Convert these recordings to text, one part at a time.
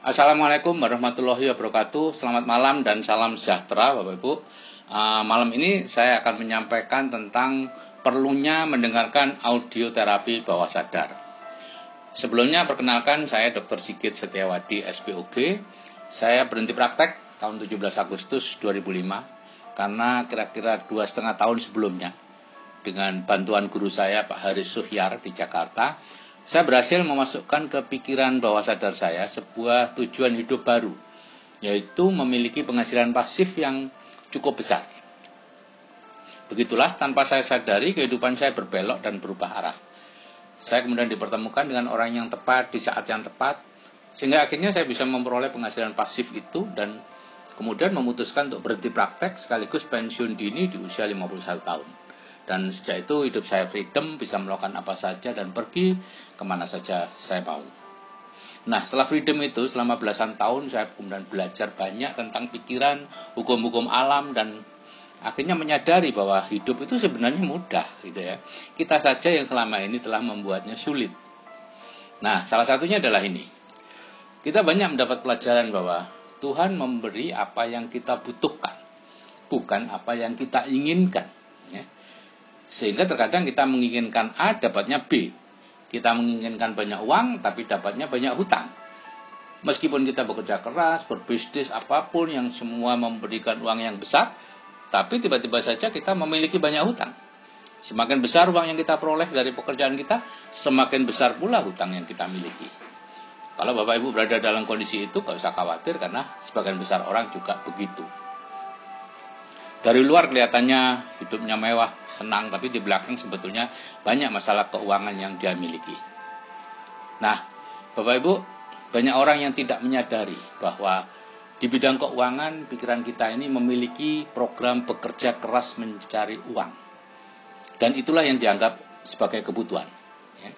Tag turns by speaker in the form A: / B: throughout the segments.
A: Assalamualaikum warahmatullahi wabarakatuh. Selamat malam dan salam sejahtera Bapak Ibu. Uh, malam ini saya akan menyampaikan tentang perlunya mendengarkan audio terapi bawah sadar. Sebelumnya perkenalkan saya Dr. Sigit Setiawadi SPOG. Saya berhenti praktek tahun 17 Agustus 2005 karena kira-kira dua setengah tahun sebelumnya dengan bantuan guru saya Pak Haris Suhyar di Jakarta saya berhasil memasukkan ke pikiran bawah sadar saya sebuah tujuan hidup baru, yaitu memiliki penghasilan pasif yang cukup besar. Begitulah, tanpa saya sadari, kehidupan saya berbelok dan berubah arah. Saya kemudian dipertemukan dengan orang yang tepat di saat yang tepat, sehingga akhirnya saya bisa memperoleh penghasilan pasif itu dan kemudian memutuskan untuk berhenti praktek sekaligus pensiun dini di usia 51 tahun. Dan sejak itu hidup saya freedom, bisa melakukan apa saja dan pergi ke mana saja saya mau. Nah, setelah freedom itu, selama belasan tahun saya kemudian belajar banyak tentang pikiran, hukum-hukum alam, dan akhirnya menyadari bahwa hidup itu sebenarnya mudah, gitu ya. Kita saja yang selama ini telah membuatnya sulit. Nah, salah satunya adalah ini. Kita banyak mendapat pelajaran bahwa Tuhan memberi apa yang kita butuhkan, bukan apa yang kita inginkan. Sehingga terkadang kita menginginkan A, dapatnya B. Kita menginginkan banyak uang, tapi dapatnya banyak hutang. Meskipun kita bekerja keras, berbisnis, apa pun yang semua memberikan uang yang besar, tapi tiba-tiba saja kita memiliki banyak hutang. Semakin besar uang yang kita peroleh dari pekerjaan kita, semakin besar pula hutang yang kita miliki. Kalau Bapak Ibu berada dalam kondisi itu, gak usah khawatir karena sebagian besar orang juga begitu. Dari luar kelihatannya hidupnya mewah, senang, tapi di belakang sebetulnya banyak masalah keuangan yang dia miliki. Nah, Bapak Ibu, banyak orang yang tidak menyadari bahwa di bidang keuangan pikiran kita ini memiliki program bekerja keras mencari uang. Dan itulah yang dianggap sebagai kebutuhan. Ya.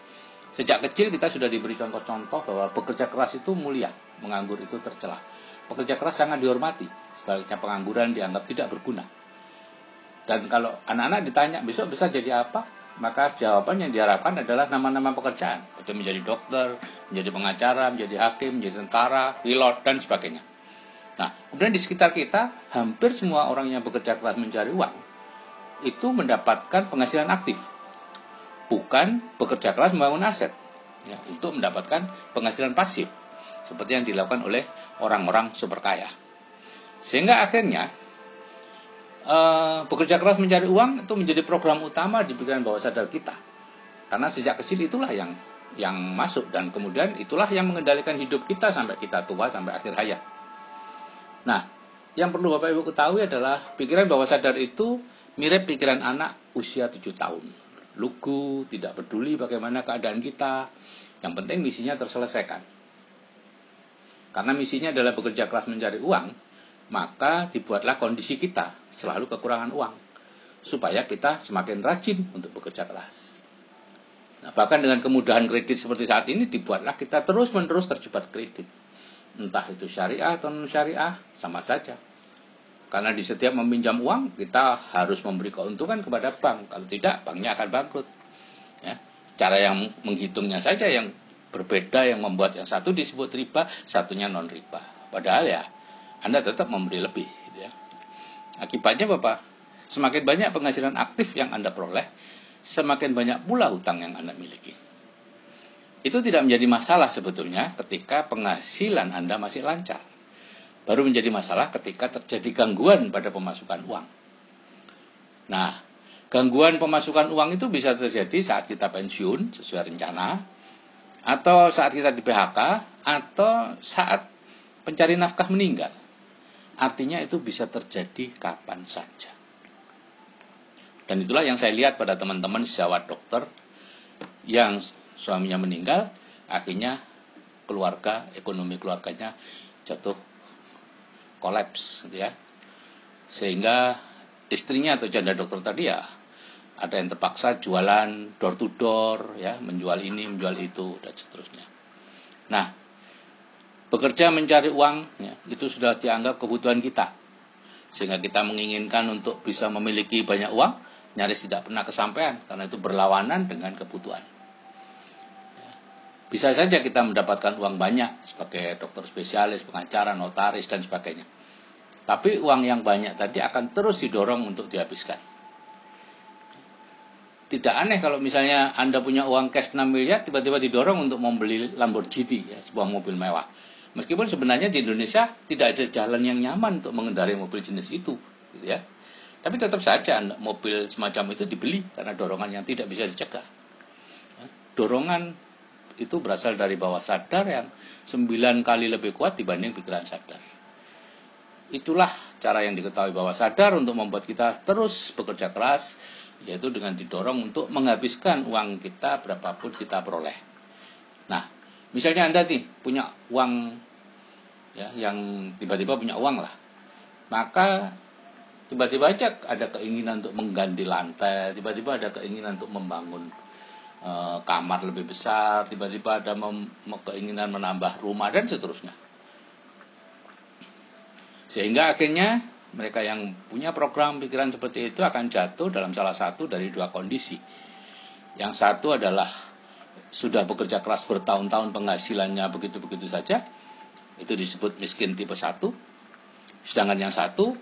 A: Sejak kecil kita sudah diberi contoh-contoh bahwa bekerja keras itu mulia, menganggur itu tercela. Pekerja keras sangat dihormati, sebaliknya pengangguran dianggap tidak berguna. Dan kalau anak-anak ditanya besok bisa jadi apa, maka jawaban yang diharapkan adalah nama-nama pekerjaan, seperti menjadi dokter, menjadi pengacara, menjadi hakim, menjadi tentara, pilot dan sebagainya. Nah, kemudian di sekitar kita, hampir semua orang yang bekerja keras mencari uang itu mendapatkan penghasilan aktif, bukan bekerja keras membangun aset ya, untuk mendapatkan penghasilan pasif, seperti yang dilakukan oleh orang-orang super kaya. Sehingga akhirnya uh, bekerja keras mencari uang itu menjadi program utama di pikiran bawah sadar kita. Karena sejak kecil itulah yang yang masuk dan kemudian itulah yang mengendalikan hidup kita sampai kita tua sampai akhir hayat. Nah, yang perlu Bapak Ibu ketahui adalah pikiran bawah sadar itu mirip pikiran anak usia 7 tahun. Lugu, tidak peduli bagaimana keadaan kita, yang penting misinya terselesaikan. Karena misinya adalah bekerja keras mencari uang, maka dibuatlah kondisi kita selalu kekurangan uang supaya kita semakin rajin untuk bekerja keras. Nah, bahkan dengan kemudahan kredit seperti saat ini dibuatlah kita terus-menerus terjebak kredit. Entah itu syariah atau non syariah, sama saja. Karena di setiap meminjam uang, kita harus memberi keuntungan kepada bank. Kalau tidak, banknya akan bangkrut. Ya. Cara yang menghitungnya saja yang berbeda yang membuat yang satu disebut riba, satunya non riba. Padahal ya anda tetap memberi lebih. Gitu ya. Akibatnya Bapak, semakin banyak penghasilan aktif yang Anda peroleh, semakin banyak pula hutang yang Anda miliki. Itu tidak menjadi masalah sebetulnya ketika penghasilan Anda masih lancar. Baru menjadi masalah ketika terjadi gangguan pada pemasukan uang. Nah, gangguan pemasukan uang itu bisa terjadi saat kita pensiun sesuai rencana, atau saat kita di PHK, atau saat pencari nafkah meninggal. Artinya itu bisa terjadi kapan saja. Dan itulah yang saya lihat pada teman-teman sejawat dokter yang suaminya meninggal, akhirnya keluarga, ekonomi keluarganya jatuh kolaps gitu ya. Sehingga istrinya atau janda dokter tadi ya ada yang terpaksa jualan door to door ya, menjual ini, menjual itu dan seterusnya. Nah, bekerja mencari uang ya, itu sudah dianggap kebutuhan kita sehingga kita menginginkan untuk bisa memiliki banyak uang nyaris tidak pernah kesampaian karena itu berlawanan dengan kebutuhan. Bisa saja kita mendapatkan uang banyak sebagai dokter spesialis, pengacara, notaris, dan sebagainya. Tapi uang yang banyak tadi akan terus didorong untuk dihabiskan. Tidak aneh kalau misalnya Anda punya uang cash 6 miliar, tiba-tiba didorong untuk membeli Lamborghini, ya, sebuah mobil mewah. Meskipun sebenarnya di Indonesia tidak ada jalan yang nyaman untuk mengendarai mobil jenis itu, gitu ya. Tapi tetap saja mobil semacam itu dibeli karena dorongan yang tidak bisa dicegah. Dorongan itu berasal dari bawah sadar yang sembilan kali lebih kuat dibanding pikiran sadar. Itulah cara yang diketahui bawah sadar untuk membuat kita terus bekerja keras, yaitu dengan didorong untuk menghabiskan uang kita berapapun kita peroleh. Misalnya Anda nih punya uang ya yang tiba-tiba punya uang lah. Maka tiba-tiba aja ada keinginan untuk mengganti lantai, tiba-tiba ada keinginan untuk membangun e, kamar lebih besar, tiba-tiba ada mem, keinginan menambah rumah dan seterusnya. Sehingga akhirnya mereka yang punya program pikiran seperti itu akan jatuh dalam salah satu dari dua kondisi. Yang satu adalah sudah bekerja keras bertahun-tahun penghasilannya begitu-begitu saja. Itu disebut miskin tipe satu. Sedangkan yang satu,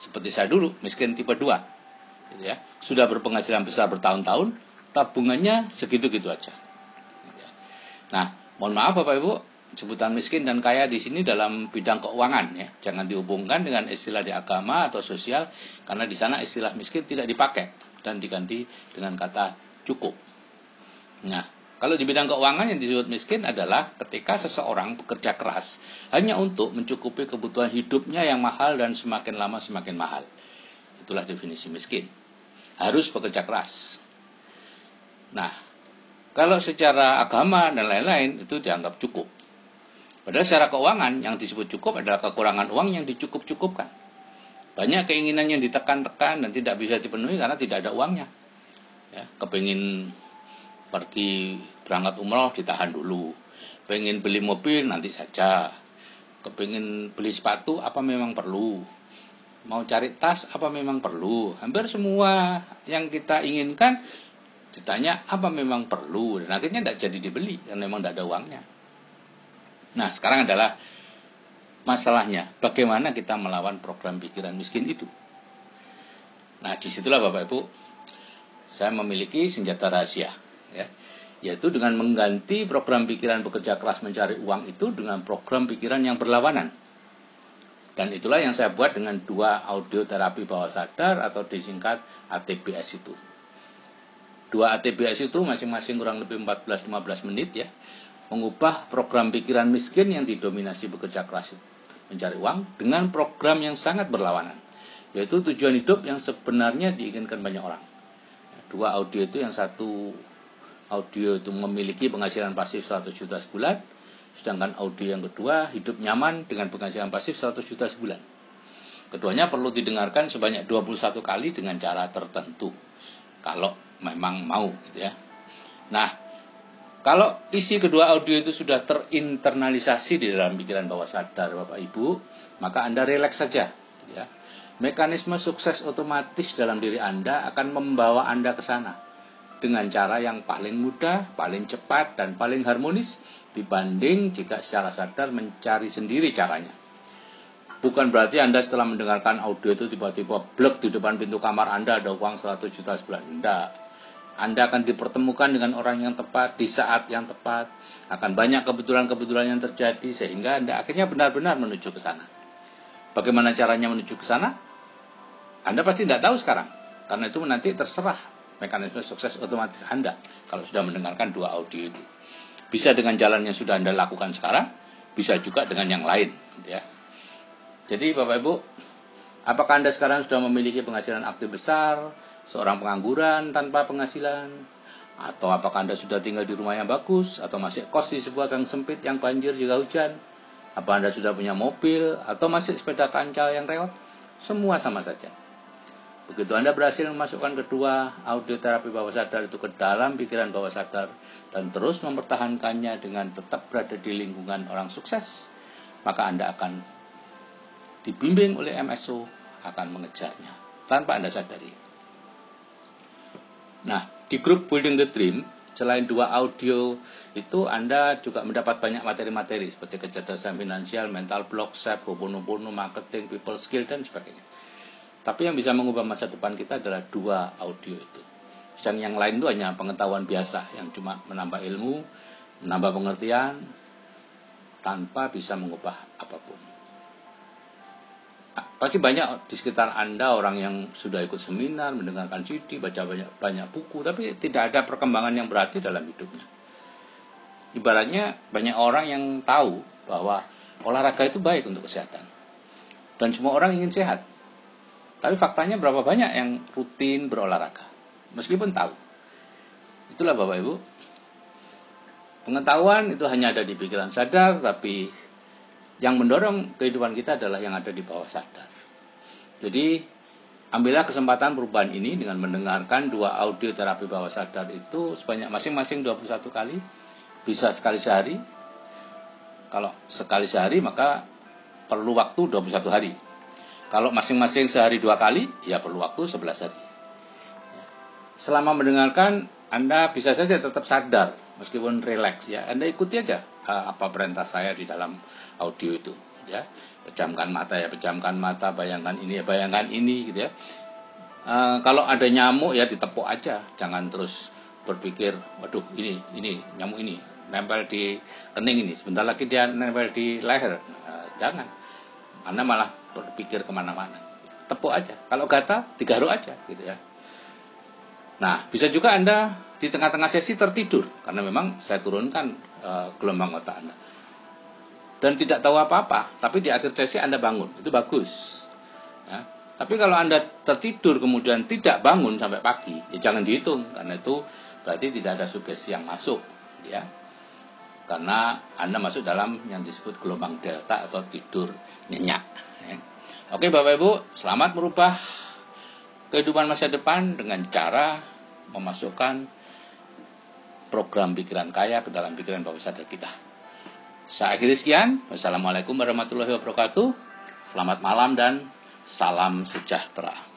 A: seperti saya dulu, miskin tipe dua. Gitu ya. Sudah berpenghasilan besar bertahun-tahun, tabungannya segitu-gitu aja. Gitu ya. Nah, mohon maaf Bapak Ibu, sebutan miskin dan kaya di sini dalam bidang keuangan ya. Jangan dihubungkan dengan istilah di agama atau sosial karena di sana istilah miskin tidak dipakai dan diganti dengan kata cukup. Nah, kalau di bidang keuangan yang disebut miskin adalah ketika seseorang bekerja keras hanya untuk mencukupi kebutuhan hidupnya yang mahal dan semakin lama semakin mahal. Itulah definisi miskin. Harus bekerja keras. Nah, kalau secara agama dan lain-lain itu dianggap cukup. Padahal secara keuangan yang disebut cukup adalah kekurangan uang yang dicukup-cukupkan. Banyak keinginan yang ditekan-tekan dan tidak bisa dipenuhi karena tidak ada uangnya. Ya, kepingin pergi berangkat umroh ditahan dulu. Pengen beli mobil nanti saja. Kepingin beli sepatu apa memang perlu? Mau cari tas apa memang perlu? Hampir semua yang kita inginkan ditanya apa memang perlu? Dan akhirnya tidak jadi dibeli karena memang tidak ada uangnya. Nah sekarang adalah masalahnya bagaimana kita melawan program pikiran miskin itu? Nah di situlah bapak ibu saya memiliki senjata rahasia ya yaitu dengan mengganti program pikiran bekerja keras mencari uang itu dengan program pikiran yang berlawanan. Dan itulah yang saya buat dengan dua audio terapi bawah sadar atau disingkat ATBS itu. Dua ATBS itu masing-masing kurang lebih 14-15 menit ya. Mengubah program pikiran miskin yang didominasi bekerja keras mencari uang dengan program yang sangat berlawanan. Yaitu tujuan hidup yang sebenarnya diinginkan banyak orang. Dua audio itu yang satu audio itu memiliki penghasilan pasif 100 juta sebulan, sedangkan audio yang kedua hidup nyaman dengan penghasilan pasif 100 juta sebulan. Keduanya perlu didengarkan sebanyak 21 kali dengan cara tertentu. Kalau memang mau gitu ya. Nah, kalau isi kedua audio itu sudah terinternalisasi di dalam pikiran bawah sadar Bapak Ibu, maka Anda rileks saja gitu ya. Mekanisme sukses otomatis dalam diri Anda akan membawa Anda ke sana dengan cara yang paling mudah, paling cepat, dan paling harmonis dibanding jika secara sadar mencari sendiri caranya. Bukan berarti Anda setelah mendengarkan audio itu tiba-tiba blok di depan pintu kamar Anda ada uang 100 juta sebulan. Tidak. Anda akan dipertemukan dengan orang yang tepat di saat yang tepat. Akan banyak kebetulan-kebetulan yang terjadi sehingga Anda akhirnya benar-benar menuju ke sana. Bagaimana caranya menuju ke sana? Anda pasti tidak tahu sekarang. Karena itu nanti terserah mekanisme sukses otomatis Anda kalau sudah mendengarkan dua audio itu. Bisa dengan jalan yang sudah Anda lakukan sekarang, bisa juga dengan yang lain. Gitu ya. Jadi Bapak Ibu, apakah Anda sekarang sudah memiliki penghasilan aktif besar, seorang pengangguran tanpa penghasilan, atau apakah Anda sudah tinggal di rumah yang bagus, atau masih kos di sebuah gang sempit yang banjir juga hujan, apa Anda sudah punya mobil, atau masih sepeda kancil yang rewet, semua sama saja. Begitu Anda berhasil memasukkan kedua audio terapi bawah sadar itu ke dalam pikiran bawah sadar dan terus mempertahankannya dengan tetap berada di lingkungan orang sukses, maka Anda akan dibimbing oleh MSO akan mengejarnya tanpa Anda sadari. Nah, di grup Building the Dream, selain dua audio itu Anda juga mendapat banyak materi-materi seperti kecerdasan finansial, mental block, self, hobono-bono, marketing, people skill, dan sebagainya. Tapi yang bisa mengubah masa depan kita adalah dua audio itu. Sedang yang lain itu hanya pengetahuan biasa yang cuma menambah ilmu, menambah pengertian, tanpa bisa mengubah apa pun. Pasti banyak di sekitar Anda orang yang sudah ikut seminar, mendengarkan CD, baca banyak, banyak buku, tapi tidak ada perkembangan yang berarti dalam hidupnya. Ibaratnya banyak orang yang tahu bahwa olahraga itu baik untuk kesehatan. Dan semua orang ingin sehat. Tapi faktanya berapa banyak yang rutin berolahraga. Meskipun tahu. Itulah Bapak Ibu Pengetahuan itu hanya ada di pikiran sadar, tapi yang mendorong kehidupan kita adalah yang ada di bawah sadar. Jadi, ambillah kesempatan perubahan ini dengan mendengarkan dua audio terapi bawah sadar itu sebanyak masing-masing 21 kali, bisa sekali sehari. Kalau sekali sehari maka perlu waktu 21 hari. Kalau masing-masing sehari dua kali, ya perlu waktu 11 hari. Selama mendengarkan, Anda bisa saja tetap sadar meskipun relax ya. Anda ikuti aja uh, apa perintah saya di dalam audio itu ya. Pejamkan mata ya pejamkan mata bayangkan ini ya bayangkan ini gitu ya. Uh, kalau ada nyamuk ya ditepuk aja. Jangan terus berpikir waduh ini ini nyamuk ini nempel di kening ini sebentar lagi dia nempel di leher. Uh, jangan. Anda malah berpikir ke mana-mana tepuk aja kalau gatal digaruk aja gitu ya Nah, bisa juga Anda di tengah-tengah sesi tertidur karena memang saya turunkan uh, gelombang otak Anda. Dan tidak tahu apa-apa, tapi di akhir sesi Anda bangun. Itu bagus. Ya. Tapi kalau Anda tertidur kemudian tidak bangun sampai pagi, ya jangan dihitung karena itu berarti tidak ada sugesti yang masuk, ya. Karena Anda masuk dalam yang disebut gelombang delta atau tidur nyenyak. Ya. Oke Bapak Ibu, selamat merubah kehidupan masa depan dengan cara memasukkan program pikiran kaya ke dalam pikiran bawah sadar kita. Saya akhiri sekian. Wassalamualaikum warahmatullahi wabarakatuh. Selamat malam dan salam sejahtera.